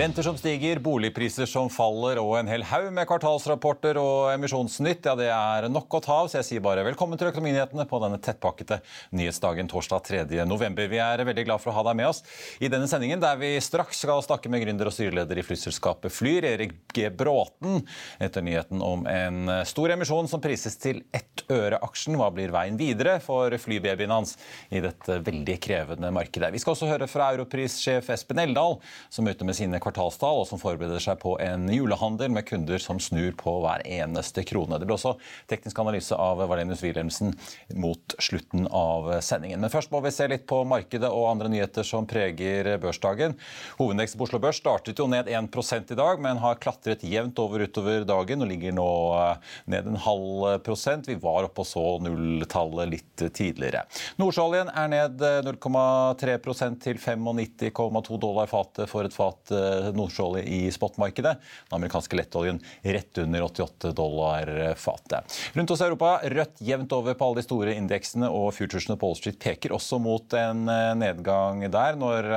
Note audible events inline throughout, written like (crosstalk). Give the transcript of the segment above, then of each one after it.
Renter som stiger, boligpriser som faller og en hel haug med kvartalsrapporter og emisjonsnytt. Ja, det er nok å ta av, så jeg sier bare velkommen til Økonominyhetene på denne tettpakkete nyhetsdagen torsdag 3. november. Vi er veldig glad for å ha deg med oss i denne sendingen, der vi straks skal snakke med gründer og styreleder i flyselskapet Flyr, Erik G. Bråten, etter nyheten om en stor emisjon som prises til ett øre aksjen. Hva blir veien videre for flybabyen hans i dette veldig krevende markedet? Vi skal også høre fra Europris-sjef Espen Eldal, som møter med sine kvartalstall, og som forbereder seg på en julehandel med kunder som snur på hver eneste krone. Det blir også teknisk analyse av Valenius Wilhelmsen mot slutten av sendingen. Men først må vi se litt på markedet og andre nyheter som preger børsdagen. Hovedindeksen på Oslo Børs startet jo ned 1 i dag, men har klatret jevnt over utover dagen og ligger nå eh, ned en halv prosent. Vi var oppe og så nulltallet litt tidligere. Nordsjøoljen er ned 0,3% til 95,2 dollar fatet for et fat eh, nordsjøolje i spotmarkedet. Den amerikanske lettoljen rett under 88 dollar fatet. Rundt oss i Europa rødt jevnt over på alle de store indeksene, og futuresene på Wall Street peker også mot en eh, nedgang der når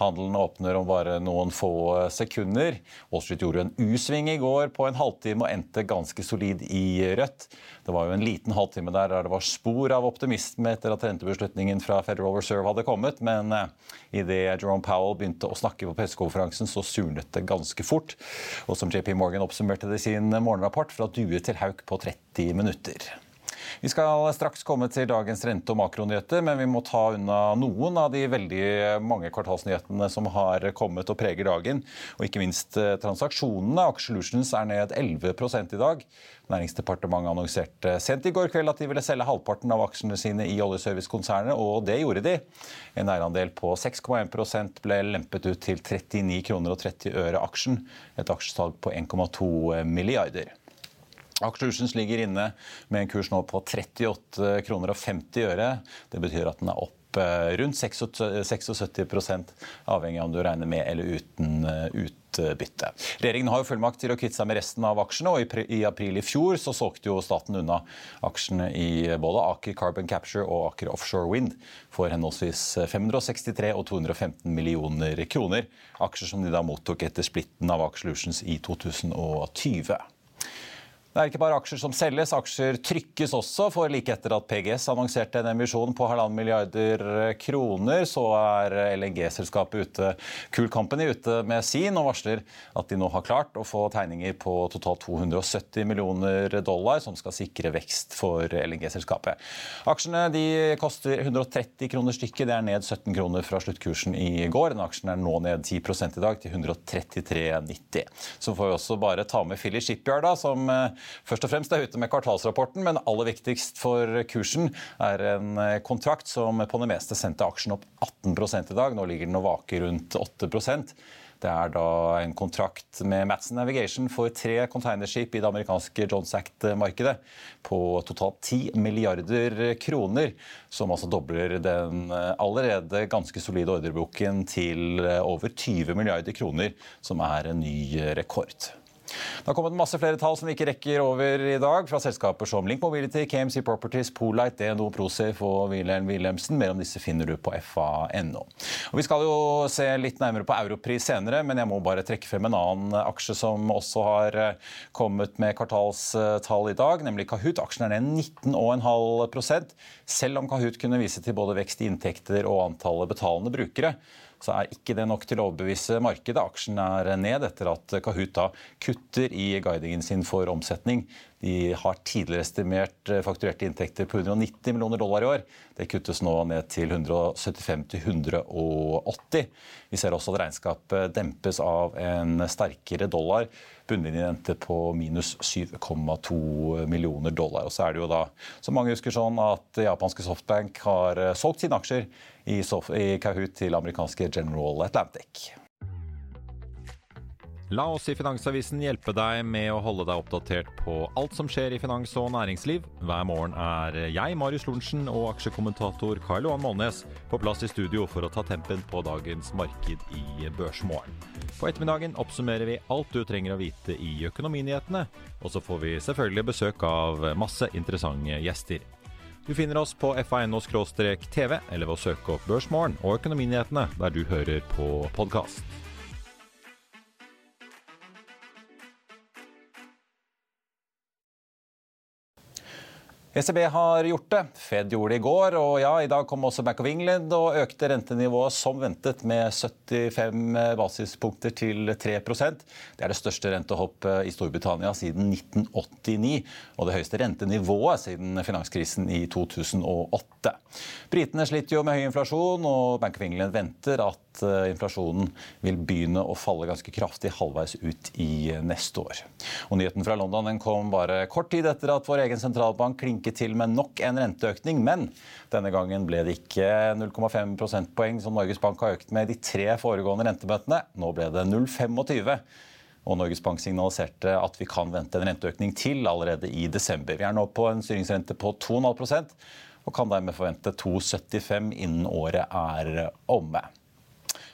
handelen åpner om bare noen få sekunder. Wall Street gjorde en U-sving i går på en halvtime og endte ganske solid i rødt. Det var jo en liten halvtime der der det var spor av optimisme etter at rentebeslutningen fra Federal Reserve hadde kommet, men eh, idet Jerome Powell begynte å snakke på pressekonferansen, så surnet det ganske fort. Og som JP Morgan oppsummerte det i sin morgenrapport, fra due til hauk på 30 minutter. Vi skal straks komme til dagens rente- og makronyheter, men vi må ta unna noen av de veldig mange kvartalsnyhetene som har kommet og preger dagen. Og ikke minst eh, transaksjonene. Aksjelutions er ned 11 i dag. Næringsdepartementet annonserte sent i går kveld at de ville selge halvparten av aksjene sine i oljeservicekonsernet, og det gjorde de. En eierandel på 6,1% ble lempet ut til 39 kroner og 30 øre aksjen. Et aksjesalg på 1,2 milliarder. Aksjekursen ligger inne med en kurs nå på 38 kroner og 50 øre. Det betyr at den er opp eh, rundt 76 avhengig av om du regner med eller uten eh, utbytte. Regjeringen har jo fullmakt til å kvitte seg med resten av aksjene, og i april i fjor så solgte jo staten unna aksjene i både Aker Carbon Capture og Aker Offshore Wind for henholdsvis 563 og 215 millioner kroner. Aksjer som de da mottok etter splitten av Aker Solutions i 2020. Det er ikke bare aksjer som selges, aksjer trykkes også. For like etter at PGS annonserte en emisjon på halvannen milliarder kroner, så er LNG-selskapet ute, Cool Company ute med sin og varsler at de nå har klart å få tegninger på totalt 270 millioner dollar, som skal sikre vekst for LNG-selskapet. Aksjene de koster 130 kroner stykket. Det er ned 17 kroner fra sluttkursen i går. Den aksjen er nå ned 10 i dag, til 133,90. Så får vi også bare ta med Philly Shipyard, da, som først og fremst er ute med kvartalsrapporten, men aller viktigst for kursen er en eh, kontrakt som på det meste sendte aksjen opp 18 i dag. Nå ligger den og vaker rundt 8% det er da en kontrakt med Matson Navigation for tre containerskip i det amerikanske Johns Act-markedet på totalt 10 milliarder kroner, som altså dobler den eh, allerede ganske solide ordreboken til eh, over 20 milliarder kroner, som er en ny rekord. Det har kommet masse flere tall som vi ikke rekker over i dag, fra selskaper som Link Mobility, KMC Properties, Polite, DNO, Procef og Wilhelm Wilhelmsen. Mer om disse finner du på fa.no. Vi skal jo se litt nærmere på Europris senere, men jeg må bare trekke frem en annen aksje som også har eh, kommet med kvartalstall i dag, nemlig Kahoot. Aksjen er ned 19,5 selv om Kahoot kunne vise til både vekst i inntekter og antallet betalende brukere så er ikke det nok til å overbevise markedet. Aksjen er ned etter at Kahoot da kutter i guidingen sin for omsetning. De har tidligere estimert eh, fakturerte inntekter på 190 millioner dollar i år. Det kuttes nå ned til 175 til 180. Vi ser også at regnskapet dempes av en sterkere dollar. bunnlinjerente på minus 7,2 millioner dollar. Og så er det jo da, som mange husker sånn, at japanske Softbank har solgt sine aksjer i, Kahoot til amerikanske General Atlantic. La oss i Finansavisen hjelpe deg med å holde deg oppdatert på alt som skjer i finans og næringsliv. Hver morgen er jeg, Marius Lorentzen, og aksjekommentator Karl Johan Målnes på plass i studio for å ta tempen på dagens marked i Børsmorgen. På ettermiddagen oppsummerer vi alt du trenger å vite i økonominyhetene, og så får vi selvfølgelig besøk av masse interessante gjester. Du finner oss på fa.no-tv, eller ved å søke opp Børsmorgen og Økonominyhetene der du hører på podkast. ECB har gjort det. Fed gjorde det i går, og ja, i dag kom også Bank of England og økte rentenivået som ventet med 75 basispunkter til 3% Det er det største rentehoppet i Storbritannia siden 1989, og det høyeste rentenivået siden finanskrisen i 2008. Britene sliter jo med høy inflasjon, og Bank of England venter at Eh, inflasjonen vil begynne å falle ganske kraftig halvveis ut i neste år. Og Nyheten fra London den kom bare kort tid etter at vår egen sentralbank klinket til med nok en renteøkning. Men denne gangen ble det ikke 0,5 prosentpoeng som Norges Bank har økt med de tre foregående rentemøtene. Nå ble det 0,25. Og Norges Bank signaliserte at vi kan vente en renteøkning til allerede i desember. Vi er nå på en styringsrente på 2,5% og kan dermed forvente 2,75 innen året er omme.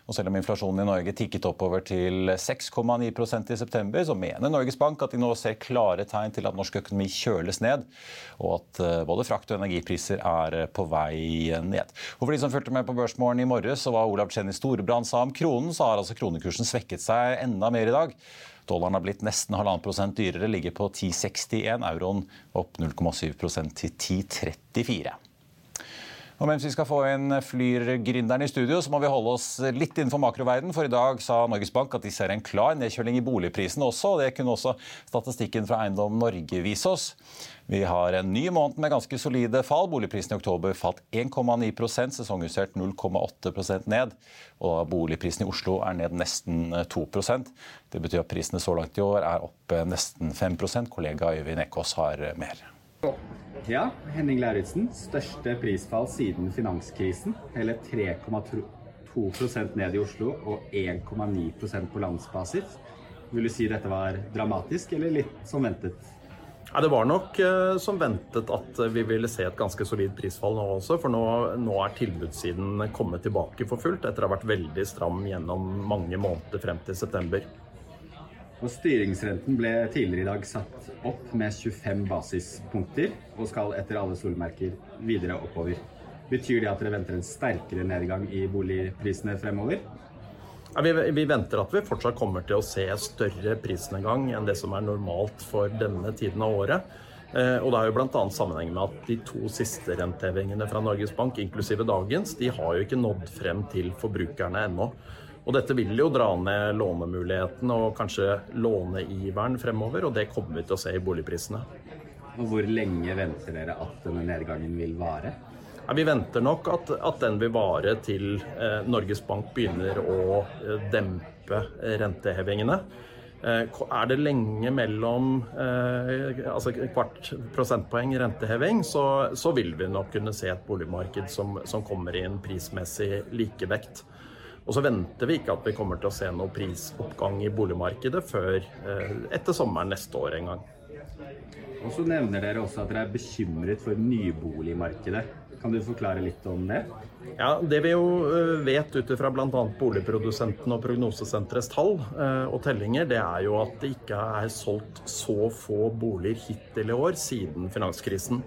Og selv om inflasjonen i Norge tikket oppover til 6,9% i september, så mener Norges Bank at de nå ser klare tegn til at norsk økonomi kjøles ned, og at eh, både frakt og energipriser er eh, på vei ned. Og for de som fulgte med på Børsmorgen i morges, så var Olav Chen i Storebrand sa om kronen, så har altså kronekursen svekket seg enda mer i dag. Dollaren har blitt nesten halvannen prosent dyrere, ligger på 10,61. Euroen opp 0,7% til 10,34. Og mens vi skal få inn Flyr-gründeren i studio, så må vi holde oss litt innenfor makroverden. For i dag sa Norges Bank at de ser en klar nedkjøling i boligprisene også. Det kunne også statistikken fra Eiendom Norge vise oss. Vi har en ny måned med ganske solide fall. Boligprisen i oktober falt 1,9% sesongjustert 0,8% ned. Og boligprisen i Oslo er ned nesten 2% Det betyr at prisene så langt i år er opp nesten 5% Kollega Øyvind Ekås har mer. Ja, Henning Lauritzen. Største prisfall siden finanskrisen. Hele 3,2% ned i Oslo og 1,9% på landsbasis. Vil du si dette var dramatisk, eller litt som ventet? Ja, det var nok uh, som ventet at vi ville se et ganske solid prisfall nå også. For nå, nå, er tilbudssiden kommet tilbake for fullt etter å ha vært veldig stram gjennom mange måneder frem til september. Og styringsrenten ble tidligere i dag satt opp med 25 basispunkter og skal etter alle solmerker videre oppover. Betyr det at dere venter en sterkere nedgang i boligprisene fremover? Ja, vi, vi, venter at vi fortsatt kommer til å se større prisnedgang enn det som er normalt for denne tiden av året. Eh, og Det er jo bl.a. sammenheng med at de to siste rentehevingene fra Norges Bank, inklusive dagens, de har jo ikke nådd frem til forbrukerne ennå. Og dette vil jo dra ned lånemuligheten og kanskje låneiveren fremover, og det kommer vi til å se i boligprisene. Og Hvor lenge venter dere at denne nedgangen vil vare? Ja, vi venter nok at, at, den vil vare til eh, Norges Bank begynner å eh, dempe rentehevingene. Eh, er det lenge mellom eh, altså kvart prosentpoeng renteheving, så, så, vil vi nok kunne se et boligmarked som, som kommer i en prismessig likevekt. Og så venter vi ikke at vi kommer til å se noe prisoppgang i boligmarkedet før eh, etter sommeren neste år en gang. Og så nevner dere også at dere er bekymret for nyboligmarkedet. Kan du forklare litt om det? Ja, Det vi jo eh, vet ut fra bl.a. boligprodusenten og Prognosesenterets tall eh, og tellinger, det er jo at det ikke er solgt så få boliger hittil i år siden finanskrisen.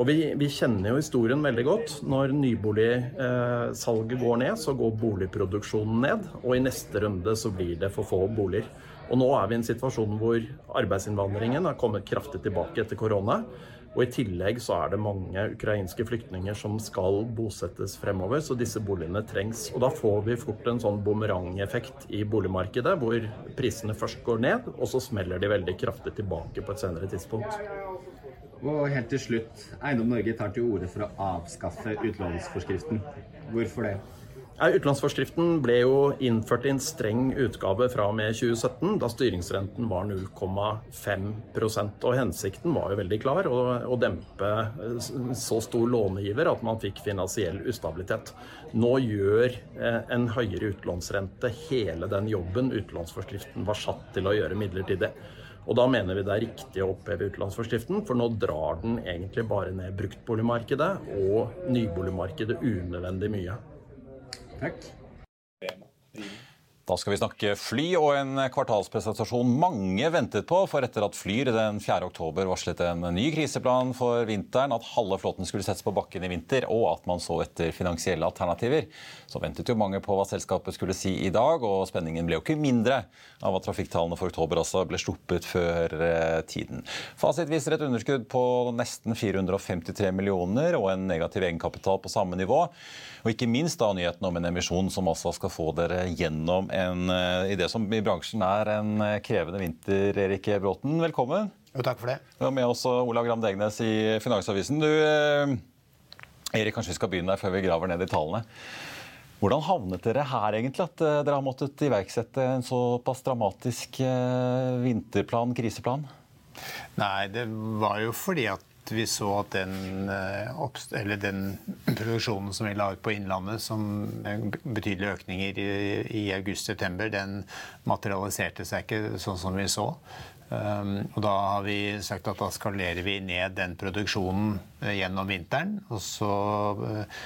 Og vi, vi, kjenner jo historien veldig godt. Når nyboligsalget går ned, så går boligproduksjonen ned. Og i neste runde så blir det for få boliger. Og nå er vi i en situasjon hvor arbeidsinnvandringen har kommet kraftig tilbake etter korona. Og i tillegg så er det mange ukrainske flyktninger som skal bosettes fremover, så disse boligene trengs. Og da får vi fort en sånn bumerangeffekt i boligmarkedet, hvor prisene først går ned, og så smeller de veldig kraftig tilbake på et senere tidspunkt. Og helt til slutt, Eiendom Norge tar til orde for å avskaffe utlånsforskriften. Hvorfor det? Utlånsforskriften ble jo innført i en streng utgave fra og med 2017, da styringsrenten var 0,5% og Hensikten var jo veldig klar, å, å dempe så stor lånegiver at man fikk finansiell ustabilitet. Nå gjør eh, en høyere utlånsrente hele den jobben utlånsforskriften var satt til å gjøre midlertidig. Og da mener vi det er riktig å oppheve utlånsforskriften, for nå drar den egentlig bare ned bruktboligmarkedet og nyboligmarkedet unødvendig mye. Takk. Da skal vi snakke fly og en kvartalspresentasjon mange ventet på. For etter at Flyr den 4. oktober varslet en ny kriseplan for vinteren, at halve flåten skulle settes på bakken i vinter, og at man så etter finansielle alternativer, så ventet jo mange på hva selskapet skulle si i dag. Og spenningen ble jo ikke mindre av at trafikktallene for oktober også ble sluppet før eh, tiden. Fasit viser et underskudd på nesten 453 millioner og en negativ egenkapital på samme nivå. Og ikke minst da nyheten om en emisjon som også skal få dere gjennom en, eh, i det som i bransjen er en eh, krevende vinter. Erik Bråten, velkommen. Jo, takk for det. Du er med oss Olav Gram Degnes i Finansavisen. Du, eh, Erik, kanskje vi skal begynne der før vi graver ned i tallene. Hvordan havnet dere her, egentlig? At dere har måttet iverksette en såpass dramatisk vinterplan, kriseplan? Nei, det var jo fordi at vi så at den, eh, den, (clears throat) produksjonen som vi la ut på Innlandet, som betydelige økninger i, i august-september, den materialiserte seg ikke sånn som vi så. Um, og da har vi sagt at da skalerer vi ned den produksjonen uh, gjennom vinteren. Og så uh,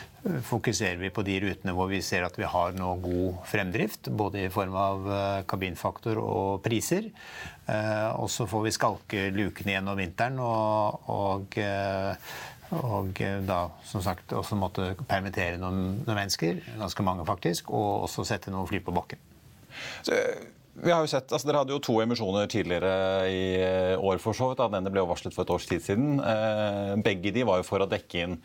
fokuserer vi på de rutene hvor vi ser at vi har noe god fremdrift. Både i form av uh, kabinfaktor og priser. og så får vi skalke lukene gjennom vinteren og, og og da som sagt også måtte permittere noen, noen mennesker, ganske mange faktisk, og også sette noen fly på bakken. Så vi har jo sett, altså Dere hadde jo to emisjoner tidligere i eh, år. for så vidt. Den ene ble jo varslet for et års tid siden. Eh, begge de var jo for å dekke inn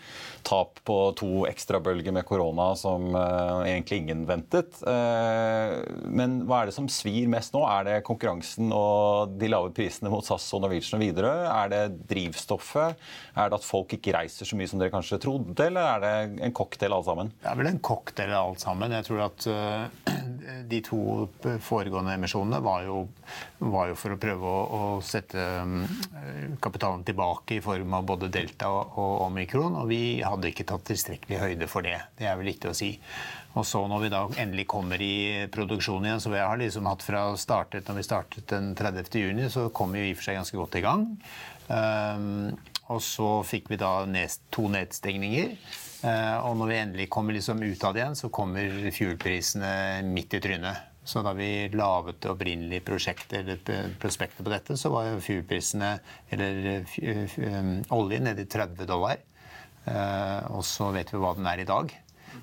tap på to ekstrabølger med korona som eh, egentlig ingen ventet. Men hva er det som svir mest nå? Er det konkurransen og de lave prisene mot SAS og Norwegian og Widerøe? Er det drivstoffet? Er det at folk ikke reiser så mye som dere kanskje trodde? Eller er det en cocktail alt sammen? Det er vel en cocktail alt sammen. Jeg tror at (clears throat) de to foregående emisjonene var jo, var jo for å prøve å, å, sette um, kapitalen tilbake i form av både delta og, omikron. Og vi hadde ikke tatt tilstrekkelig høyde for det. Det er vel riktig å si. Og så når vi da endelig kommer i produksjon igjen, så vi har liksom hatt fra startet, når vi startet den 30. juni, så kom vi i og for seg ganske godt i gang. Um, og så fikk vi da nest, to nedstengninger. Uh, og når vi endelig kommer liksom ut av det igjen, så kommer fuelprisene midt i trynet. Så da vi laget det opprinnelige prosjektet, eller prospektet på dette, så var fuelprisene, eller olje, nede i 30 dollar. Uh, og så vet vi hva den er i dag.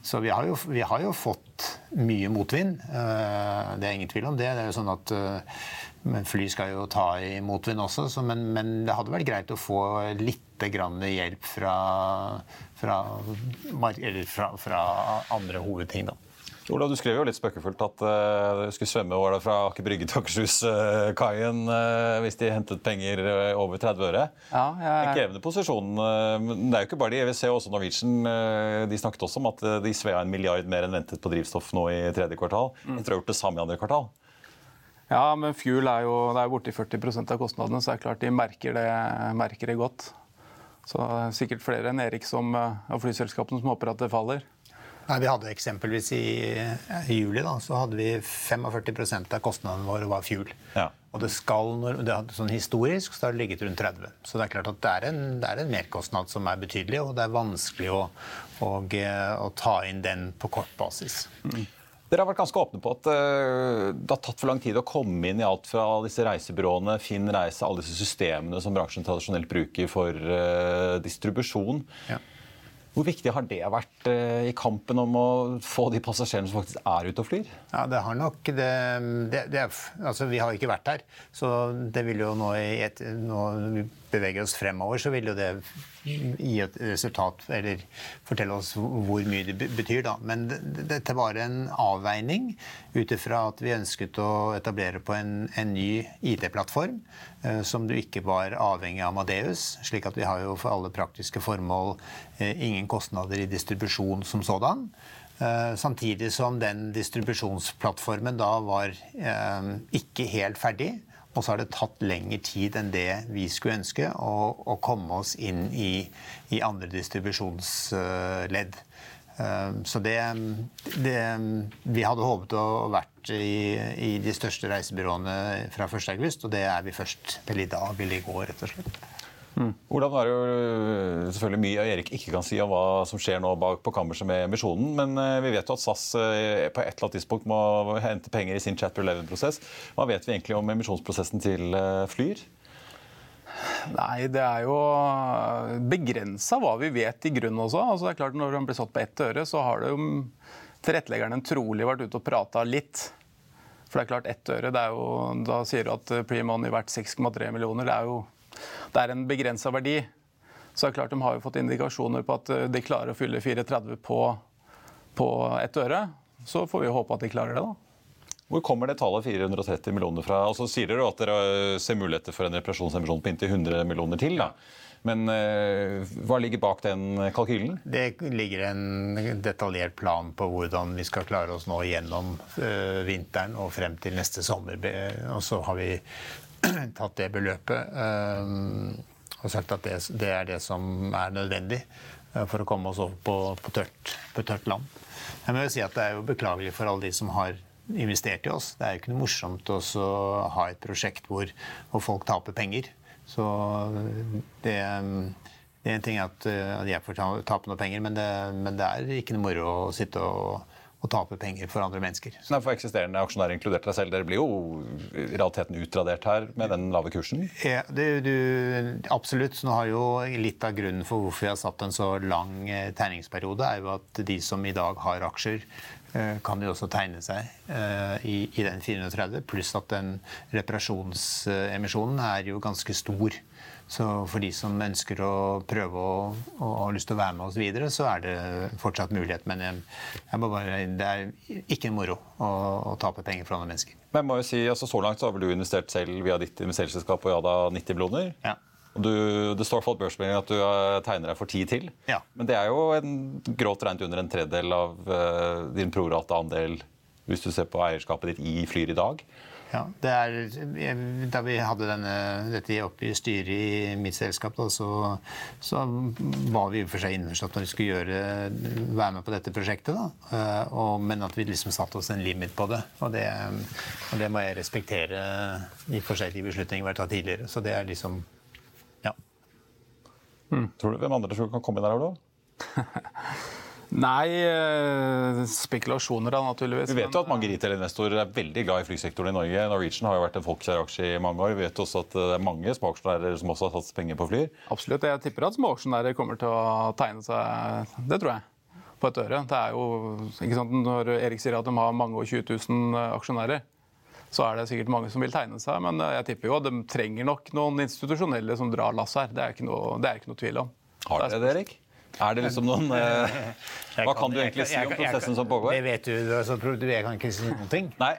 Så vi har jo, vi har jo fått mye motvind. Det er ingen tvil om det. Det er jo sånn at fly skal jo ta i motvind også, så, men, men, det hadde vært greit å få litt hjelp fra, fra, fra, fra andre hovedting. da. Ola, du skrev jo litt spøkefullt at uh, du skulle svømme var det fra Aker Brygge til Akershus-kaien uh, uh, hvis de hentet penger uh, over 30 øre. Ja, jeg... En krevende posisjon. men det er jo ikke bare de. jeg vil se også Norwegian de snakket også om at de svea en milliard mer enn ventet på drivstoff nå i tredje kvartal. Mm. tror de har gjort det samme i andre kvartal. Ja, men fuel er jo det er borti 40% av kostnadene, så det er klart de merker det, merker det godt. Så det er sikkert flere enn Erik som, av flyselskapene som håper at det faller. Nei, Vi hadde eksempelvis i, i juli da, så hadde vi 45 av kostnadene våre var fuel. Ja. Og det skal, det er sånn Historisk så har det ligget rundt 30. Så det er klart at det er en, det er en merkostnad som er betydelig, og det er vanskelig å, og, å ta inn den på kort basis. Mm. Dere har vært ganske åpne på at uh, det har tatt for lang tid å komme inn i alt fra disse reisebyråene, Finn reise, alle disse systemene som bransjen tradisjonelt bruker for uh, distribusjon. Ja. Hvor viktig har det vært eh, i kampen om å få de passasjerene som faktisk er ute og flyr? Ja, det har nok det, det, det Altså, vi har ikke vært der. Så det vil jo nå, et, nå vi oss fremover, så vil jo det gi et resultat, eller fortelle oss hvor mye det betyr, da. Men dette var en avveining ut ifra at vi ønsket å etablere på en, en ny IT-plattform eh, som du ikke var avhengig av Madeus. Slik at vi har jo for alle praktiske formål eh, ingen kostnader i distribusjon som sådan. Samtidig som den distribusjonsplattformen da var ikke helt ferdig. Og så har det tatt lengre tid enn det vi skulle ønske å, å komme oss inn i, i andre distribusjonsledd. Så det, det, Vi hadde håpet å vært i, i de største reisebyråene fra 1.8, og det er vi først vel i dag eller i går, rett og slett. Mm. Hvordan er det jo øh, selvfølgelig mye Erik ikke kan si om hva som skjer nå bak på kammerset med emisjonen, men øh, vi vet jo at SAS øh, på et eller annet tidspunkt må hente penger i sin Chapter 11-prosess. Hva vet vi egentlig om emisjonsprosessen til Flyr? Nei, det er jo begrensa hva vi vet i grunnen også. Altså, det er klart Når den blir satt på ett øre, så har det jo tilretteleggerne trolig vært ute og prata litt. For det er klart, ett øre, det er jo, da sier du at pre-money verdt 6,3 millioner. Det er jo det er en begrensa verdi. Så det er klart De har jo fått indikasjoner på at eh, de klarer å fylle 4,30 på, på ett øre. Så får vi håpe at de klarer det, da. Hvor kommer det tallet 430 millioner fra? Altså, sier dere at dere ser muligheter for en reparasjonsemisjon på inntil 100 millioner til. da. Men uh, hva ligger bak den kalkylen? Det ligger en detaljert plan på hvordan vi skal klare oss nå gjennom uh, vinteren og frem til neste sommer. Og så har vi (clears throat) tatt det beløpet eh, og sagt at det, det, er det som er nødvendig eh, for å komme oss over på, på, tørt, på tørt, land. Jeg må jo si at Det er jo beklagelig for alle de som har investert i oss. Det er jo ikke noe morsomt å ha et prosjekt hvor, hvor, folk taper penger. Så det, det er en ting at jeg får tape noe penger, men det, men det er ikke noe moro å sitte og å tape penger for andre mennesker. Nei, for eksisterende aksjonærer inkludert deg selv, dere blir jo i realiteten utradert her med den lave kursen? Ja, det, du, absolutt. Nå har jo Litt av grunnen for hvorfor vi har satt en så lang eh, tegningsperiode, er jo at de som i dag har aksjer, eh, kan jo også tegne seg eh, i, i den 430, pluss at den reparasjonsemisjonen er jo ganske stor. Så for de som ønsker å prøve å, og har lyst til å være med oss videre, så er det fortsatt mulighet. Men jeg, jeg bare, det er ikke moro å, å, tape penger for andre mennesker. Men jeg må jo si, altså Så langt så har vel du investert selv via ditt investeringsselskap og Jada 90 millioner? Ja. Du, det står for børsmeldingen at du eh, tegner deg for ti til. Ja. Men det er jo en, grovt regnet under en tredjedel av uh, din prorate andel hvis du ser på eierskapet ditt i Flyr i dag. Ja, er, Da vi hadde denne, dette oppe i styret i mitt selskap, da, så, så, var vi for seg innforstått når vi skulle gjøre, være med på dette prosjektet. Da. Eh, og, men at vi liksom satte oss en limit på det. Og det, og det må jeg respektere i forskjellige beslutninger vi har tatt tidligere. Så det er liksom Ja. Mm. Tror du hvem andre tror kan komme inn der, Olav? (laughs) Nei, eh, spekulasjoner da, naturligvis. Vi vet jo at mange retail-investorer er veldig glad i flysektoren i Norge. Norwegian har jo vært en folkekjær i mange år. Vi vet også at det er mange småaksjonærer som også har tatt penger på flyer. Absolutt. Jeg tipper at småaksjonærer kommer til å tegne seg, det tror jeg, på et øre. Det er jo, ikke sant, Når Erik sier at de har mange og 20 000 aksjonærer, så er det sikkert mange som vil tegne seg. Men jeg tipper jo at de trenger nok noen institusjonelle som drar lasset her. Det er ikke noe, det er ikke noe tvil om. Har dere det, Erik? Er det liksom noen eh, (laughs) Hva kan du egentlig si om prosessen som pågår? Det vet du, altså, jeg kan ikke si noen ting. Nei.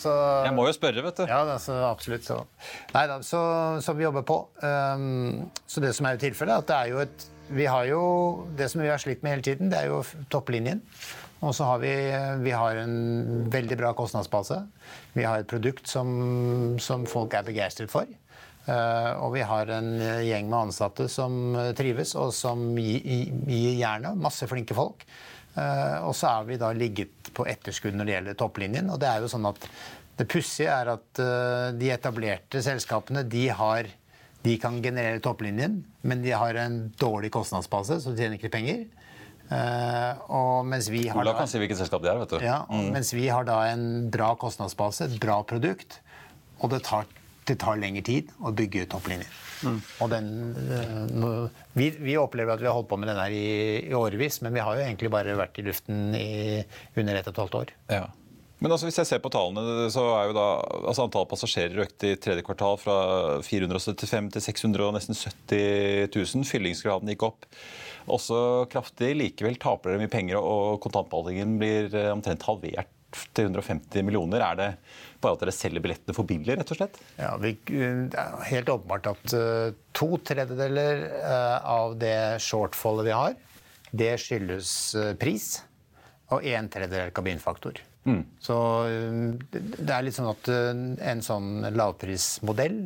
Så, (laughs) jeg må jo spørre, vet du. Ja, altså, absolutt. Så. Nei da, så, så, vi jobber på. Um, så det som er jo tilfellet, at det er jo et vi har jo, Det som vi har slitt med hele tiden, det er jo topplinjen. Og så har vi, vi har en veldig bra kostnadsbase. Vi har et produkt som, som folk er begeistret for. Eh, og vi har en gjeng med ansatte som eh, trives, og som gir jernet. Masse flinke folk. Eh, og så er vi da ligget på etterskudd når det gjelder topplinjen. Og det er jo sånn at det pussige er at de etablerte selskapene de, har, de kan generere topplinjen, men de har en dårlig kostnadsbase, så de tjener ikke penger. Uh, og mens vi har Ola kan si hvilket selskap det er. vet du. Ja, mm. Mens vi har da en bra kostnadsbase, et bra produkt, og det tar det tar lengre tid å bygge topplinjer. Mm. Og den, uh, vi, vi, opplever at vi har holdt på med den her i, i, årevis, men vi har jo egentlig bare vært i luften i under ett og et halvt år. Ja. Men altså, hvis jeg ser på tallene, så er jo da altså Antall passasjerer økte i tredje kvartal fra 475 til 600 og nesten 70 000. Fyllingsgraden gikk opp også kraftig. Likevel taper dere mye penger, og kontantbeholdningen blir eh, omtrent halvert til 150 millioner. Er det bare at dere selger billettene for billig, rett og slett? Ja, vi, Det er helt åpenbart at uh, to tredjedeler uh, av det shortfallet vi har, det skyldes uh, pris. og en tredjedel kabinfaktor. Mm. Så det er litt sånn at en sånn lavprismodell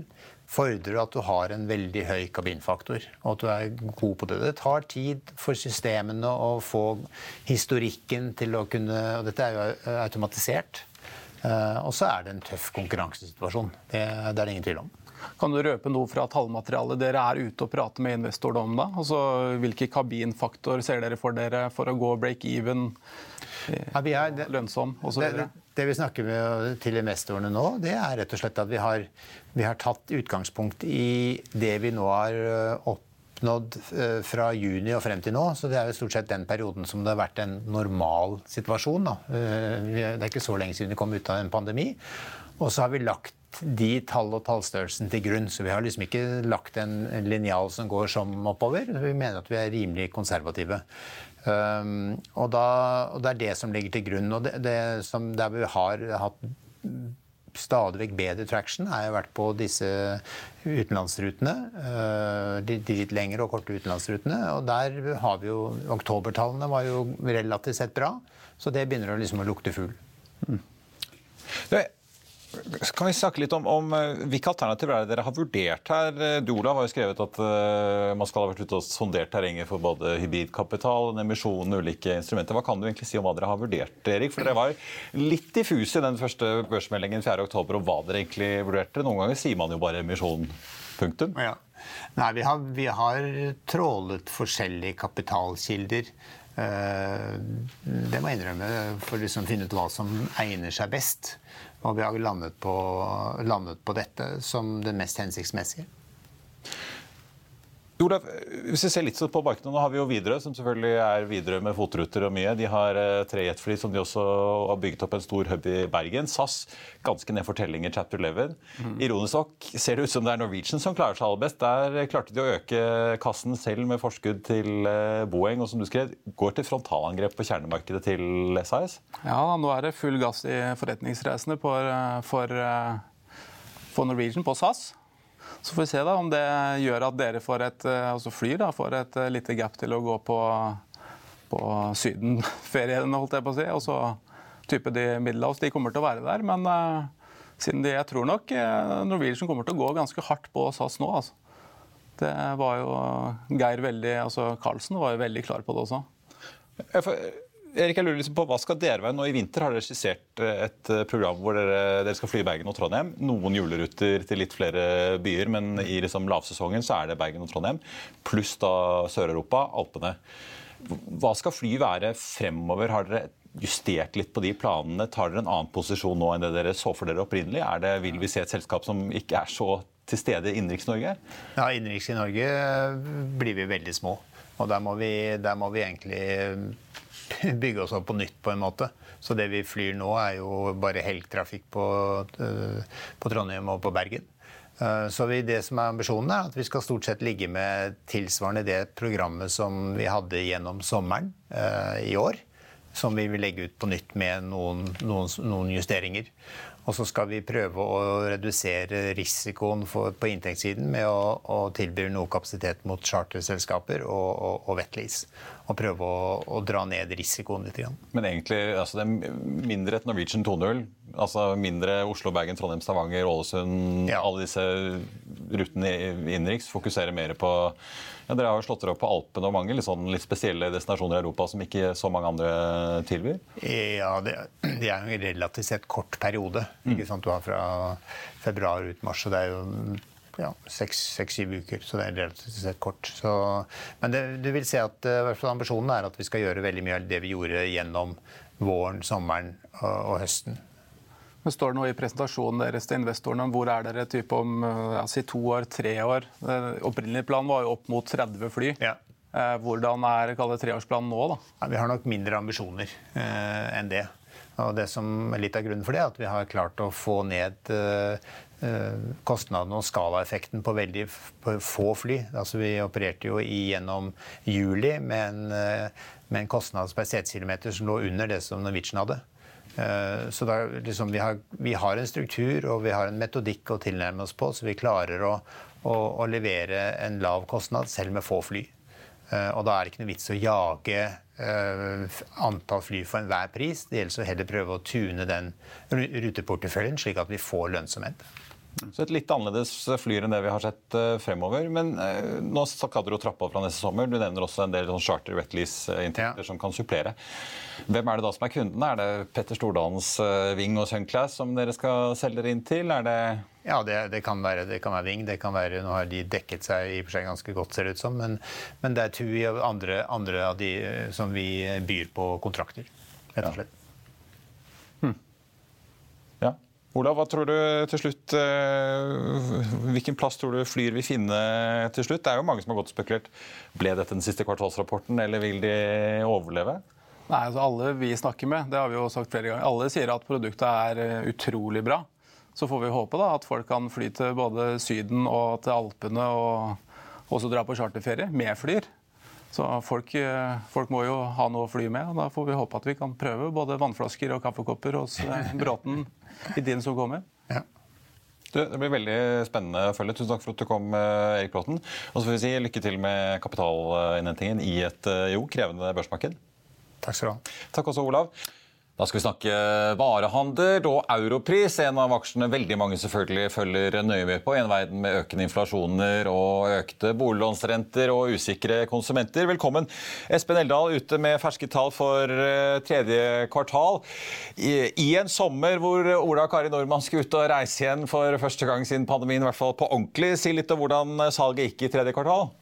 fordrer at du har en veldig høy kabinfaktor, og at du er god på det. Det tar tid for systemene å få historikken til å kunne Og dette er jo automatisert. Eh, og så er det en tøff konkurransesituasjon. Det, det er det ingen tvil om. Kan du røpe noe fra tallmaterialet dere er ute og prater med investorene om? da? Altså, Hvilke kabinfaktor ser dere for dere for å gå break even, ja, lønnsom osv.? Det, det vi snakker med til investorene nå, det er rett og slett at vi har, vi har tatt utgangspunkt i det vi nå har øh, oppnådd øh, fra juni og frem til nå. Så det er jo stort sett den perioden som det har vært en normal situasjon. Da. Øh, det er ikke så lenge siden vi kom ut av en pandemi. Og så har vi lagt de tall og tallstørrelsen til grunn. Så vi har liksom ikke lagt en linjal som går som oppover. Vi mener at vi er rimelig konservative. Um, og, da, og, det er det som ligger til grunn. Og det, det som, der vi har hatt stadig vekk bedre traction, har jo vært på disse utenlandsrutene. Uh, de, litt lengre og korte utenlandsrutene. Og der har vi jo Oktobertallene var jo relativt sett bra, så det begynner liksom å lukte fugl. Mm. Kan vi snakke litt om, om eh, hvilke alternativer er det dere har vurdert her? Eh, du Olav har jo skrevet at uh, man skal ha vært ute og sondert terrenget for både hybridkapital, emisjon emisjon, ulike instrumenter. Hva kan du egentlig si om hva dere har vurdert, Erik? For dere var litt diffuse i den første børsmeldingen 4.10 om hva dere egentlig vurderte. Noen ganger sier man jo bare emisjon. Punktum. Ja. Nei, vi har, vi har trålet forskjellige kapitalkilder. Det må jeg innrømme, for å liksom finne ut hva som egner seg best. Og vi har landet på, landet på dette som det mest hensiktsmessige. Olav, hvis vi ser litt på markedet, nå har vi jo Widerøe, som selvfølgelig er Widerøe med fotruter og mye. De har eh, tre jetfly som de også har bygget opp en stor hub i Bergen. SAS, ganske ned fortellinger, chapter 11. Mm. Ironisk nok ser det ut som det er Norwegian som klarer seg aller best. Der klarte de å øke kassen selv med forskudd til eh, Boeing, og som du skrev, går til frontalangrep på kjernemarkedet til SAS? Ja, nå er det full gass i forretningsreisene for, eh, for, for Norwegian på SAS. Så får vi se da om det gjør at dere får et, eh, altså flyr da, får et eh, lite gap til å gå på, på sydenferien, holdt jeg på å si. Og så type de Middelhavs, de kommer til å være der. Men uh, siden de, jeg tror nok Norwegian kommer til å gå ganske hardt på SAS nå. altså. Det var jo Geir veldig, altså Carlsen var jo veldig klar på det også. Erik, jeg lurer liksom på, Hva skal dere være nå? I vinter har dere skissert eh, et eh, program hvor dere, dere skal fly Bergen og Trondheim. Noen juleruter til litt flere byer, men i liksom lavsesongen så er det Bergen og Trondheim. Pluss da Sør-Europa, Alpene. Hva skal fly være fremover? Har dere justert litt på de planene? Tar dere en annen posisjon nå enn det dere så for dere opprinnelig? Er det, vil vi se et selskap som ikke er så til stede i Innenriks-Norge? Ja, Innenriks i Norge blir vi veldig små. Og der må vi, der må vi egentlig (laughs) bygge oss opp på nytt på en måte. Så det vi flyr nå, er jo bare helgtrafikk på, eh, på Trondheim og på Bergen. Eh, så vi, det som er ambisjonen, er at vi skal stort sett ligge med tilsvarende det programmet som vi hadde gjennom sommeren eh, i år. Som vi vil legge ut på nytt med noen, noen, noen justeringer. Og så skal vi prøve å redusere risikoen for, på inntektssiden med å, å, tilby noe kapasitet mot charterselskaper og, og, og wetlease. Og prøve å, å, dra ned risikoen litt. Men egentlig altså det er mindre et Norwegian 2.0? Altså mindre Oslo, Bergen, Trondheim, Stavanger, Ålesund? Ja. Alle disse rutene innenriks? Fokusere mer på ja, Dere har jo slått dere opp på Alpene og mange litt, sånn, litt, spesielle destinasjoner i Europa som ikke så mange andre tilbyr? Ja, det, det er jo en relativt sett kort periode. Mm. Du har fra februar ut mars, så det er jo ja, seks-syv uker. Så det er relativt sett kort. Så, men det, du vil se at uh, ambisjonen er at vi skal gjøre veldig mye av det vi gjorde gjennom våren, sommeren og, og høsten. Det står nå i presentasjonen deres til investorene om hvor er dere type om eh, ja, si to år, tre år. Opprinnelig plan var jo opp mot 30 fly. Ja. Eh, hvordan er treårsplanen nå? da? Ja, vi har nok mindre ambisjoner eh, enn det. Og det som er litt av grunnen for det, er at vi har klart å få ned eh, eh kostnadene og skalaeffekten på veldig få fly. Altså, vi opererte jo gjennom juli med en, med en kostnad per setekilometer som lå under det som Norwegian hadde. Eh, så da, liksom, vi, har, vi, har, en struktur og vi har en metodikk å tilnærme oss på, så vi klarer å, å, å levere en lav kostnad selv med få fly. Og da er det ikke noe vits å jage antall fly for enhver pris. Det gjelder å heller prøve å tune den ruteporteføljen, slik at vi får lønnsomhet. Så et litt annerledes flyr enn det vi har sett uh, fremover. Men uh, nå skal dere jo trappe opp fra neste sommer. Du nevner også en del sånn charter wet lease-inntekter ja. som kan supplere. Hvem er det da som er kundene? Er det Petter Stordalens Ving og Sunclass som dere skal selge dere inn til? Er det ja, det, det, kan være, det kan være Ving. Det kan være, nå har de dekket seg i og for seg ganske godt, ser det ut som. Men, men det er TUI og andre, andre, av de som vi byr på kontrakter, rett og slett. Olav, hva tror du til slutt, eh, Hvilken plass tror du Flyr vil finne til slutt? Det er jo mange som har og spekulert. Ble dette den siste kvartalsrapporten, eller vil de overleve? Nei, altså Alle vi snakker med, det har vi jo sagt flere ganger, alle sier at produktet er eh, utrolig bra. Så får vi håpe da at folk kan fly til både Syden og til Alpene og også dra på charterferie med Flyr. Så folk, eh, folk, må jo ha noe å fly med. og Da får vi håpe at vi kan prøve både vannflasker og kaffekopper hos eh, (laughs) Bråten i tiden som kommer. Ja. Du, det blir veldig spennende å følge. Tusen takk for at du kom, eh, Erik Bråten. Og så får vi si lykke til med kapitalinnhentingen i et jo krevende børsmarked. Takk skal du ha. Takk også, Olav. Da skal vi snakke varehandel og europris, en av aksjene veldig mange selvfølgelig følger nøye med på i en verden med økende inflasjoner og økte boliglånsrenter og usikre konsumenter. Velkommen. Espen Eldal ute med ferske tall for eh, tredje kvartal. I, en sommer hvor Ola Kari Nordmann skulle ut og reise igjen for første gang siden pandemien, i hvert fall på ordentlig. Si litt om hvordan salget gikk i tredje kvartal.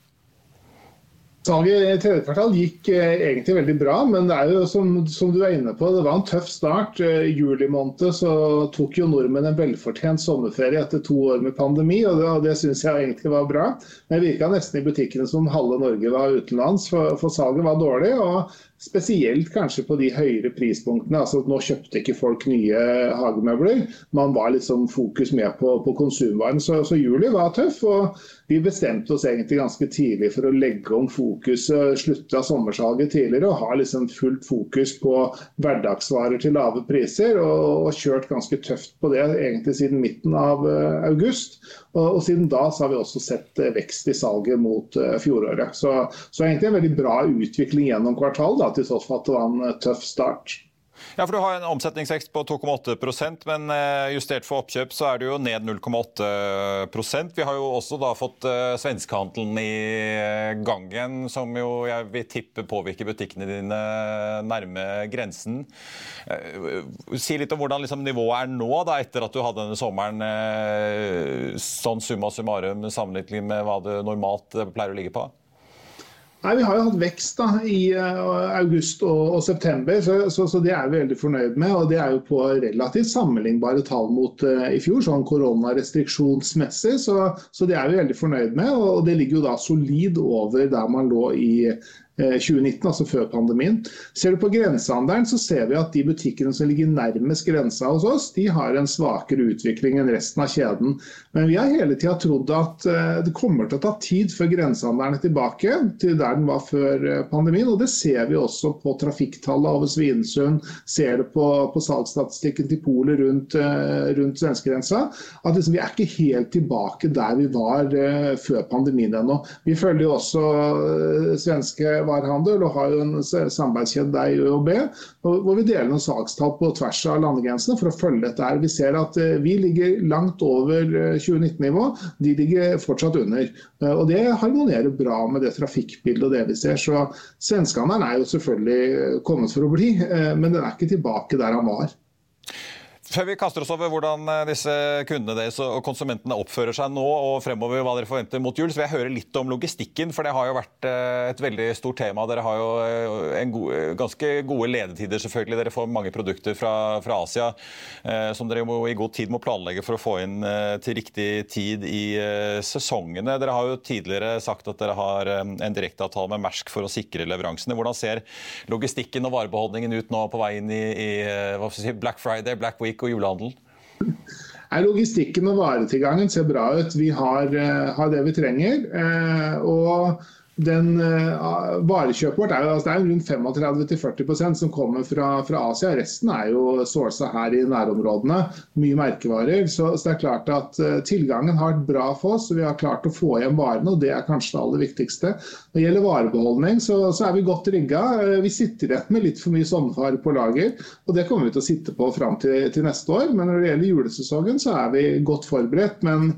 Salget i tredje kvartal gikk eh, egentlig veldig bra, men det er jo som, som, du er inne på, det var en tøff start. I juli måned så tok jo nordmenn en velfortjent sommerferie etter to år med pandemi, og det, og det syns jeg egentlig var bra. Men det virka nesten i butikkene som halve Norge var utenlands, for, for salget var dårlig. og Spesielt kanskje på de høyere prispunktene. altså Nå kjøpte ikke folk nye hagemøbler. Man var liksom fokus med på, på konsumvaren. Så, så, juli var tøff. og Vi bestemte oss egentlig ganske tidlig for å legge om fokuset, slutte av sommersalget tidligere og ha liksom fullt fokus på hverdagsvarer til lave priser. Og, og kjørt ganske tøft på det egentlig siden midten av uh, august. Og, og, siden da så har vi også sett uh, vekst i salget mot uh, fjoråret. Så, så egentlig en veldig bra utvikling gjennom kvartal. Til tross for at det var en tøff start. Ja, for Du har en omsetningsvekst på 2,8% men eh, justert for oppkjøp så er det jo ned 0,8% Vi har jo også da fått uh, svenskehandelen i eh, gangen, som jo jeg vil tippe påvirker butikkene dine nærme grensen. Si litt om hvordan liksom, nivået er nå, da, etter at du hadde denne sommeren sånn summa summarum sammenlignet med hva det normalt pleier å ligge på? Nei, Vi har jo hatt vekst da, i uh, august og, og september, så, så, så, det er vi veldig fornøyd med. og Det er jo på relativt sammenlignbare tall mot uh, i fjor, sånn koronarestriksjonsmessig. Så, så, det er vi veldig fornøyd med. og Det ligger jo da solid over der man lå i 2019, eh, altså før pandemien. Ser du på grensehandelen, så ser vi at de butikkene som ligger nærmest grensa hos oss, de har en svakere utvikling enn resten av kjeden. Men vi har hele tida trodd at eh, det kommer til å ta tid før grensehandelen er tilbake til der den var før eh, pandemien. Og det ser vi også på trafikktallet over Svinesund, ser det på, på salgsstatistikken til polet rundt, rundt svenskegrensa. At liksom, vi er ikke helt tilbake der vi var før pandemien ennå. Vi følger jo også svenske varehandel og har jo en samarbeidskjede der i ØOB, hvor vi deler noen sakstall på tvers av landegrensene for å følge dette. her. Vi ser at eh, vi ligger langt over 2019-nivå, eh, de ligger fortsatt under. Eh, og Det harmonerer bra med det trafikkbildet og det vi ser. Så Svenskehandelen er jo selvfølgelig kommet for å bli, men den er ikke tilbake der han var. Før vi kaster oss over hvordan eh, disse kundene deres og konsumentene oppfører seg nå og fremover, hva dere forventer mot jul, så vil jeg høre litt om logistikken. For det har jo vært eh, et veldig stort tema. Dere har jo eh, god, ganske gode ledetider, selvfølgelig. Dere får mange produkter fra, fra Asia som dere må, i god tid må planlegge for å få inn til riktig tid i sesongene. Dere har jo tidligere sagt at dere har en direkteavtale med Mersk for å sikre leveransene. Hvordan ser logistikken og varebeholdningen ut nå på vei inn i, i si, Black Friday, Black Week? Og julehandel? Logistikken og varetilgangen ser bra ut. Vi har, eh, har det vi trenger. Eh, og den uh, Varekjøpet vårt er jo altså det er rundt 35-40% som kommer fra, fra, Asia. Resten er jo sourca her i nærområdene. Mye merkevarer. Så, så det er klart at uh, tilgangen har vært bra for oss. Vi har klart å få hjem varene, og det er kanskje det aller viktigste. Når det gjelder varebeholdning, så, så er vi godt rigga. Uh, vi sitter igjen med litt for mye sommerfare på lager, og det kommer vi til å sitte på fram til, til neste år. Men når det gjelder julesesongen, så er vi godt forberedt. men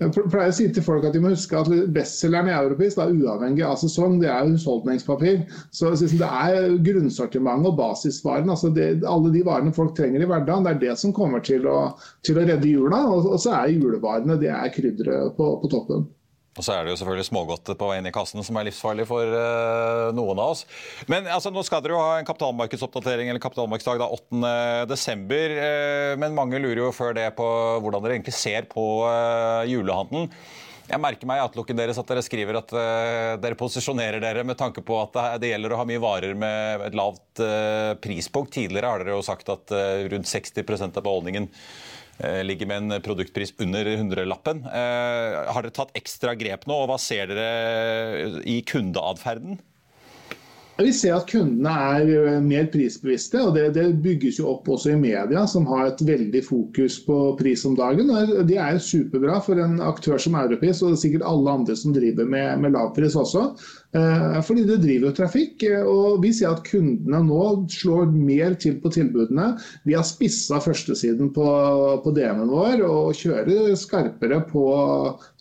jeg pleier å si til folk at de må huske at bestselgeren i Europris, da, uavhengig av sesong, det er husholdningspapir. Så det er grunnsortimentet og basisvarene. altså Alle de varene folk trenger i hverdagen, det er det som kommer til å, til å redde jula. Og, og, så er julevarene det er krydderet på, på toppen. Og så er det jo selvfølgelig smågodt på vei inn i kassen som er livsfarlig for uh, noen av oss. Men altså, nå skal dere jo ha en kapitalmarkedsoppdatering eller kapitalmarkedsdag da 8.12. Uh, men mange lurer jo før det på hvordan dere egentlig ser på uh, julehandelen. Jeg merker meg i outlooken deres at dere skriver at uh, dere posisjonerer dere med tanke på at det, gjelder å ha mye varer med et lavt prispunkt. Tidligere har dere jo sagt at rundt 60 av beholdningen Eh, ligger med en produktpris under hundrelappen. Eh, har dere tatt ekstra grep nå, og hva ser dere i kundeatferden? Vi ser at kundene er eh, mer prisbevisste, og det, det, bygges jo opp også i media, som har et veldig fokus på pris om dagen. og Det er superbra for en aktør som Europris, og sikkert alle andre som driver med, med lavpris også. Eh, fordi det driver jo trafikk. Eh, og vi ser at kundene nå slår mer til på tilbudene. Vi har spissa førstesiden på, på DM-en vår og kjører skarpere på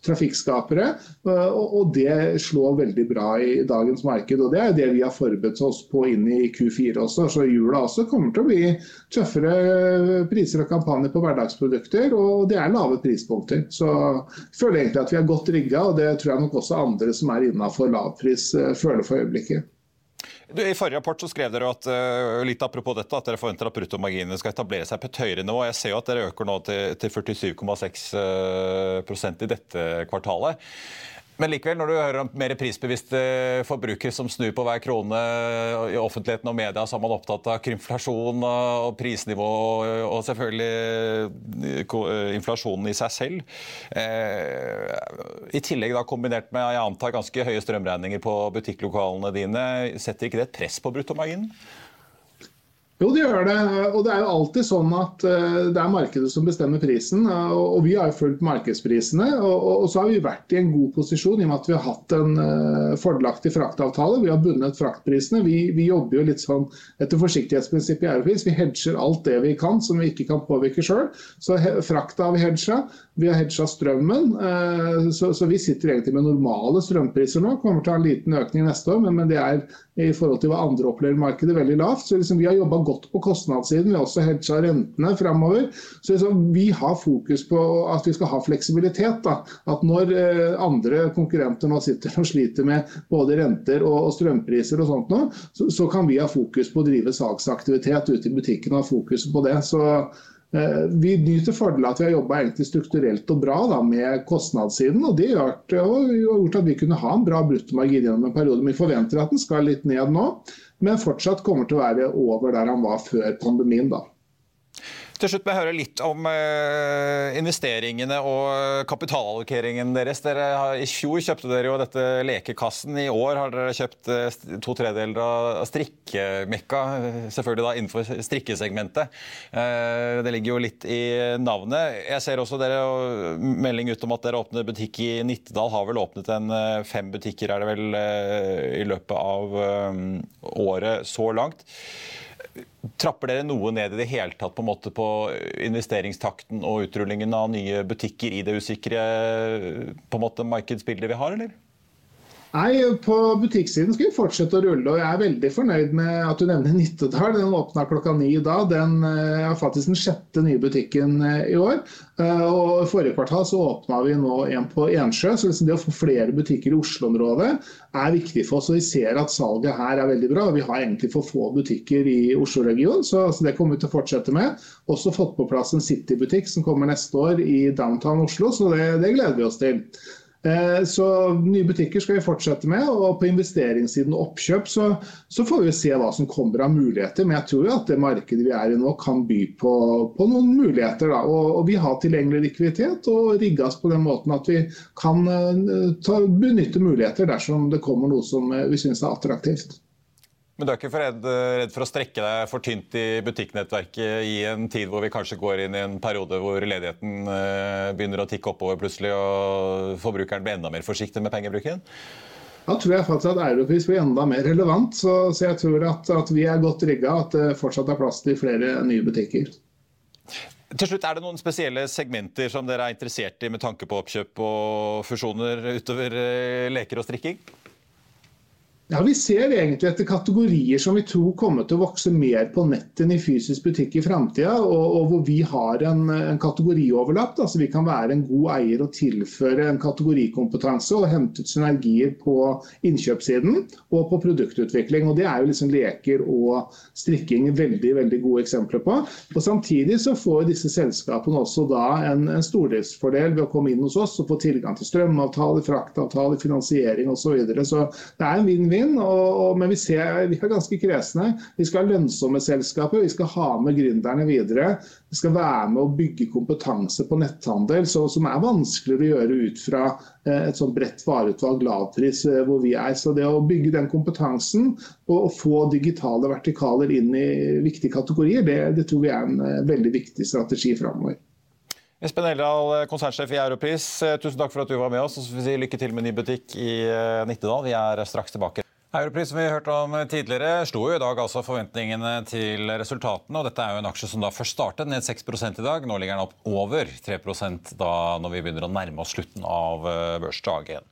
trafikkskapere. Og, og det slår veldig bra i dagens marked. Og det er det vi har forberedt oss på inn i Q4 også. Så jula også kommer til å bli tøffere priser og kampanjer på hverdagsprodukter. Og det er lave prispunkter. Så jeg føler egentlig at vi er godt rigga, og det tror jeg nok også andre som er innafor lavpris eh, føler for øyeblikket. I forrige rapport så skrev dere at uh, litt apropos dette, at dere forventer at bruttomarginene skal etablere seg på et høyere nivå. Jeg ser jo at dere øker nå til, til 47,6 uh, i dette kvartalet. Men likevel, når du hører om mer prisbevisste forbrukere som snur på hver krone i offentligheten og media, så er man opptatt av krymflasjon og prisnivå og selvfølgelig eh, inflasjonen i seg selv. Eh, I tillegg da kombinert med jeg antar ganske høye strømregninger på butikklokalene dine, setter ikke det et press på bruttomarginen? Jo, det gjør det. Og det er jo alltid sånn at eh, det er markedet som bestemmer prisen. Og vi har jo fulgt markedsprisene. Og så har vi vært i en god posisjon i og med at vi har hatt en eh, fordelaktig fraktavtale. Vi har bundet fraktprisene. Vi, vi jobber jo litt sånn etter forsiktighetsprinsippet i Europris. Vi hedger alt det vi kan som vi ikke kan påvirke sjøl. Så frakta har vi hedga. Vi har hedga strømmen. Eh, så, så, vi sitter egentlig med normale strømpriser nå. Kommer til å ha en liten økning neste år, men, men det er i forhold til hva andre opplever markedet veldig lavt. Så liksom vi har jobba godt på kostnadssiden. Vi har også hedga rentene framover. Så liksom vi har fokus på at vi skal ha fleksibilitet. Da. At når eh, andre konkurrenter nå sitter og sliter med både renter og, og strømpriser og sånt nå, så, så, kan vi ha fokus på å drive salgsaktivitet ute i butikken og ha fokus på det. Så vi nyter fordelen av at vi har jobba strukturelt og bra da, med kostnadssiden. og Det har gjort at vi kunne ha en bra bruttomargin gjennom en periode. Vi forventer at den skal litt ned nå, men fortsatt kommer til å være over der han var før pandemien. da. Til slutt må jeg høre litt om uh, investeringene og kapitalallokeringen deres. Dere har, I fjor kjøpte dere jo dette Lekekassen. I år har dere kjøpt uh, to tredeler av strikkemekka. Selvfølgelig da innenfor strikkesegmentet. Det ligger jo litt i navnet. Jeg ser også dere melding ut om at dere åpner butikk i Nittedal. Har vel åpnet en fem butikker er det vel i løpet av året så langt. Trapper dere noe ned i det hele tatt på, på investeringstakten og utrullingen av nye butikker i det usikre på en måte markedsbildet vi har, eller? Nei, På butikksiden skal vi fortsette å rulle. og Jeg er veldig fornøyd med at du nevner Nittedal. Den åpna klokka ni i dag. Den er eh, faktisk den sjette nye butikken eh, i år. Eh, og forrige kvartal så åpna vi nå en på Ensjø. så liksom Det å få flere butikker i Oslo-området er viktig for oss. og Vi ser at salget her er veldig bra. Vi har egentlig for få butikker i Oslo-regionen, så, det kommer vi til å fortsette med. Også fått på plass en City-butikk som kommer neste år i downtown Oslo, så det, det gleder vi oss til. Eh, så nye butikker skal vi fortsette med, og på investeringssiden og oppkjøp så, så, får vi se hva som kommer av muligheter. Men jeg tror at det markedet vi er i nå kan by på, på noen muligheter. Og, og, vi har tilgjengelig likviditet og rigges på den måten at vi kan uh, ta, benytte muligheter dersom det kommer noe som vi syns er attraktivt. Men du er ikke for redd, redd, for å strekke deg for tynt i butikknettverket i en tid hvor vi kanskje går inn i en periode hvor ledigheten eh, begynner å tikke oppover plutselig, og forbrukeren blir enda mer forsiktig med pengebruken? Da tror jeg faktisk at Europris blir enda mer relevant. Så, så jeg tror at, at, vi er godt rigga, at det fortsatt er plass til flere nye butikker. Til slutt, Er det noen spesielle segmenter som dere er interessert i med tanke på oppkjøp og fusjoner utover eh, leker og strikking? Ja, Vi ser egentlig etter kategorier som vi tror kommer til å vokse mer på nett enn i fysisk butikk i framtida, og, og, hvor vi har en, en kategorioverlapp. Altså vi kan være en god eier og tilføre en kategorikompetanse og hente ut synergier på innkjøpssiden og på produktutvikling. og Det er jo liksom leker og strikking veldig veldig gode eksempler på. Og Samtidig så får disse selskapene også da en, en stordriftsfordel ved å komme inn hos oss og få tilgang til strømavtaler, fraktavtaler, finansiering osv. Så, videre. så det er en vinn vinn Og, og, men vi, ser, vi er ganske kresne. Vi skal ha lønnsomme selskaper, vi skal ha med gründerne videre. Vi skal være med å bygge kompetanse på netthandel, så, som er vanskeligere å gjøre ut fra eh, et sånn bredt vareutvalg lavpris eh, hvor vi er. Så det å bygge den kompetansen og få digitale vertikaler inn i viktige kategorier, det, det tror vi er en eh, veldig viktig strategi framover. Espen Eldal, konsernsjef i Europris, tusen takk for at du var med oss. og så får vi si Lykke til med ny butikk i Nittedal. Vi er straks tilbake. Europris som vi hørte om tidligere, slo jo i dag altså forventningene til resultatene. og Dette er jo en aksje som da først startet ned 6 i dag. Nå ligger den opp over 3% da når vi begynner å nærme oss slutten av eh, børsdagen.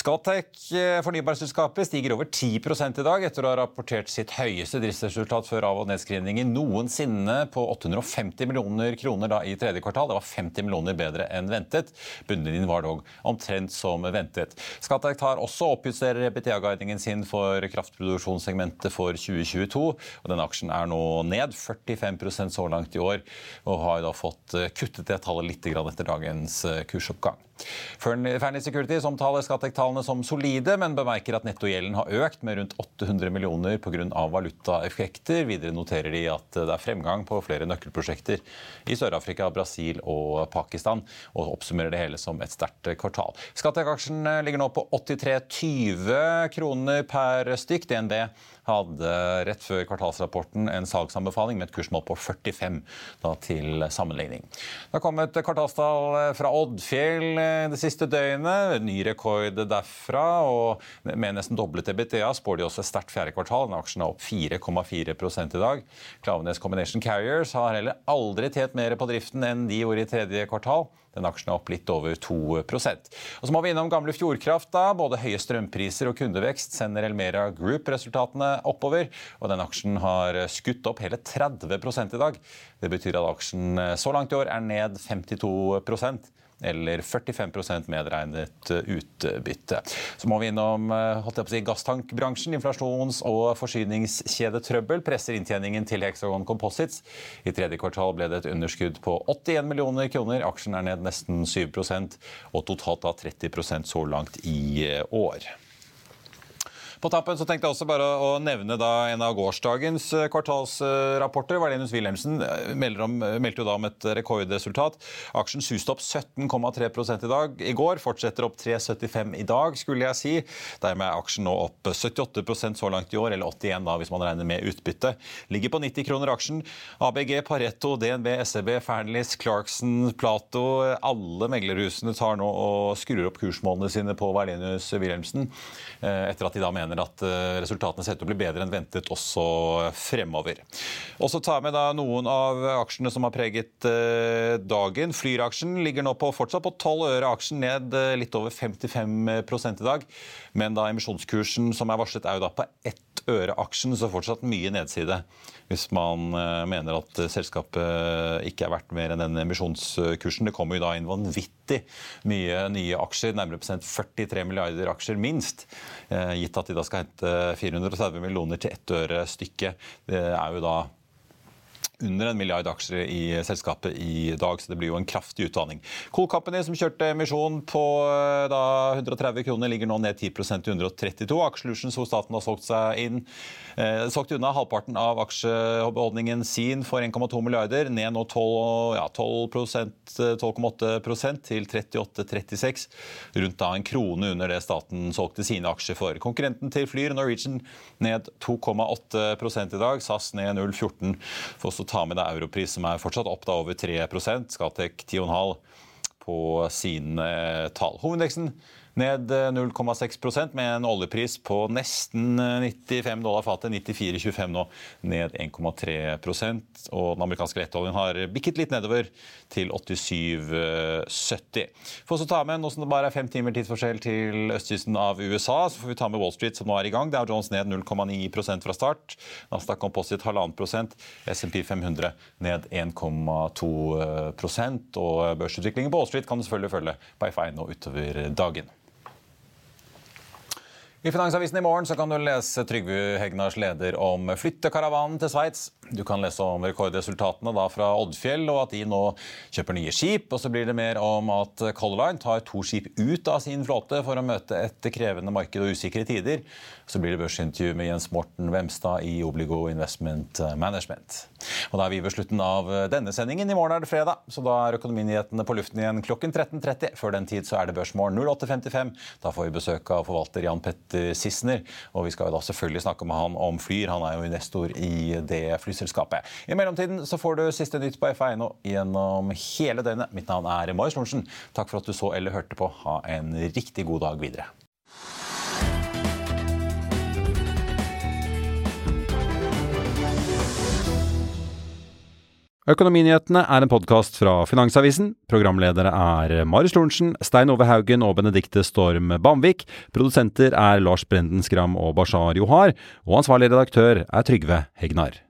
Scatec, eh, fornybarselskapet, stiger over 10 i dag etter å ha rapportert sitt høyeste driftsresultat før av- og nedskrivninger noensinne på 850 millioner kroner da i tredje kvartal. Det var 50 millioner bedre enn ventet. Bunnlinjen var dog omtrent som ventet. Scatec tar også oppjusterer EBTA-guidingen sin for kraftproduksjonssegmentet for 2022. og Denne aksjen er nå ned 45% så langt i år, og har da fått eh, kuttet det tallet litt etter dagens eh, kursoppgang. Fearnley Securities omtaler Skattek-tallene som solide, men bemerker at nettogjelden har økt med rundt 800 millioner pga. valutaeffekter. Videre noterer de at det er fremgang på flere nøkkelprosjekter i Sør-Afrika, Brasil og Pakistan, og oppsummerer det hele som et sterkt kvartal. Skattek-aksjen ligger nå på 83,20 kroner per stykk. DNB hadde rett før kvartalsrapporten en salgsanbefaling med et kursmål på 45 da, til sammenligning. Det har kommet kvartalstall fra Oddfjell det siste døgnet. Ny rekord derfra. og Med nesten doblet EBTA spår de også et sterkt fjerde kvartal. Aksjen er opp 4,4 i dag. Klavenes Combination Carriers har heller aldri tjent mer på driften enn de gjorde i tredje kvartal. Den aksjen er opp litt over 2 Og Så må vi innom gamle Fjordkraft. da. Både høye strømpriser og kundevekst sender Elmera Group resultatene oppover. Og den aksjen har skutt opp hele 30 i dag. Det betyr at aksjen så langt i år er ned 52 eller 45 medregnet eh, utbytte. Så må vi innom eh, si, gasstankbransjen. Inflasjons- og forsyningskjedetrøbbel presser inntjeningen til Hexagon Composites. I tredje kvartal ble det et underskudd på 81 millioner kroner. Aksjen er ned nesten 7% og totalt da 30% så langt i eh, år. På tappen så tenkte jeg også bare å nevne en av gårsdagens eh, kvartalsrapporter. Valenius Wilhelmsen eh, meldte jo da om et rekordresultat. Aksjen suste opp 17,3 i dag. I går fortsetter opp 3,75 i dag, skulle jeg si. Dermed er aksjen nå opp 78 så langt i år, eller 81 da hvis man regner med utbytte. Ligger på 90 kroner aksjen. ABG, Pareto, DNB, SEB, Fearnleys, Clarkson, Plato. Alle meglerhusene tar nå og skrur opp kursmålene sine på Valenius Wilhelmsen, eh, etter at de da mener mener at eh, resultatene ser ut til å bli bedre enn ventet også fremover. Og så tar vi da noen av aksjene som har preget eh, dagen. Flyr-aksjen ligger nå på fortsatt på 12 øre aksjen, ned eh, litt over 55 i dag. Men da emisjonskursen som er varslet, er jo da på 1 øre-aksjen, så fortsatt mye nedside. Hvis man eh, mener at eh, selskapet eh, ikke er verdt mer enn den emisjonskursen. Det kommer jo da inn vanvittig mye nye aksjer, nærmere prosent 43 milliarder aksjer minst. Gitt at de da skal hente 430 millioner til ett øre stykket. Det er jo da under en milliard aksjer i selskapet i dag, så det blir jo en kraftig utdanning. Cool Company, som kjørte emisjon på eh, da, 130 kroner, ligger nå ned 10% til 132. Aksjelutions hvor staten har solgt seg inn, eh, solgt unna halvparten av aksjebeholdningen sin for 1,2 milliarder, ned nå 12, ja, 12% 12,8% til 38,36. Rundt da en krone under det staten solgte sine aksjer for. Konkurrenten til Flyr, Norwegian, ned 2,8 i dag. SAS ned 0,14. For også ta med deg Europris, som er fortsatt opp da over 3% Skatek 10,5 på sine tall. Hovedindeksen ned 0,6 eh, med en oljepris på nesten 95 eh, dollar fatet. 94,25 nå, ned 1,3% Og den amerikanske lettoljen har bikket litt nedover til 87,70. For å ta med, Nå som det bare er fem timer tidsforskjell til østkysten av USA, så får vi ta med Wall Street, som nå er i gang. Dow Jones ned 0,9% fra start. Nasdaq Composite 1,5 prosent. SMP 500 ned 1,2% Og børsutviklingen på Wall Street kan du selvfølgelig følge på F1 nå utover dagen. I Finansavisen i morgen kan du lese Trygve Hegnars leder om flyttekaravanen til Sveits. Du kan lese om rekordresultatene da fra Oddfjell, og at de nå kjøper nye skip. Og så blir det mer om at Color Line tar to skip ut av sin flåte for å møte et krevende marked og usikre tider. Så blir det børsintervju med Jens Morten Vemstad i Obligo Investment Management. Og da er vi ved slutten av denne sendingen. I morgen er det fredag, så da er Økonominyhetene på luften igjen klokken 13.30. Før den tid så er det Børsmorgen 08.55. Da får vi besøk av forvalter Jan Petter Sissener. Og vi skal jo da selvfølgelig snakke med han om Flyr. Han er jo investor i det flyselskapet flyselskapet. I mellomtiden så får du siste nytt på F1 gjennom hele døgnet. Mitt navn er Marius Lorentzen. Takk for at du så eller hørte på. Ha en riktig god dag videre. Økonominyhetene er en podkast fra Finansavisen. Programledere er Marius Lorentzen, Stein Ove Haugen og Benedikte Storm Bamvik. Produsenter er Lars Brenden Skram og Bashar Johar. Og ansvarlig redaktør er Trygve Hegnar.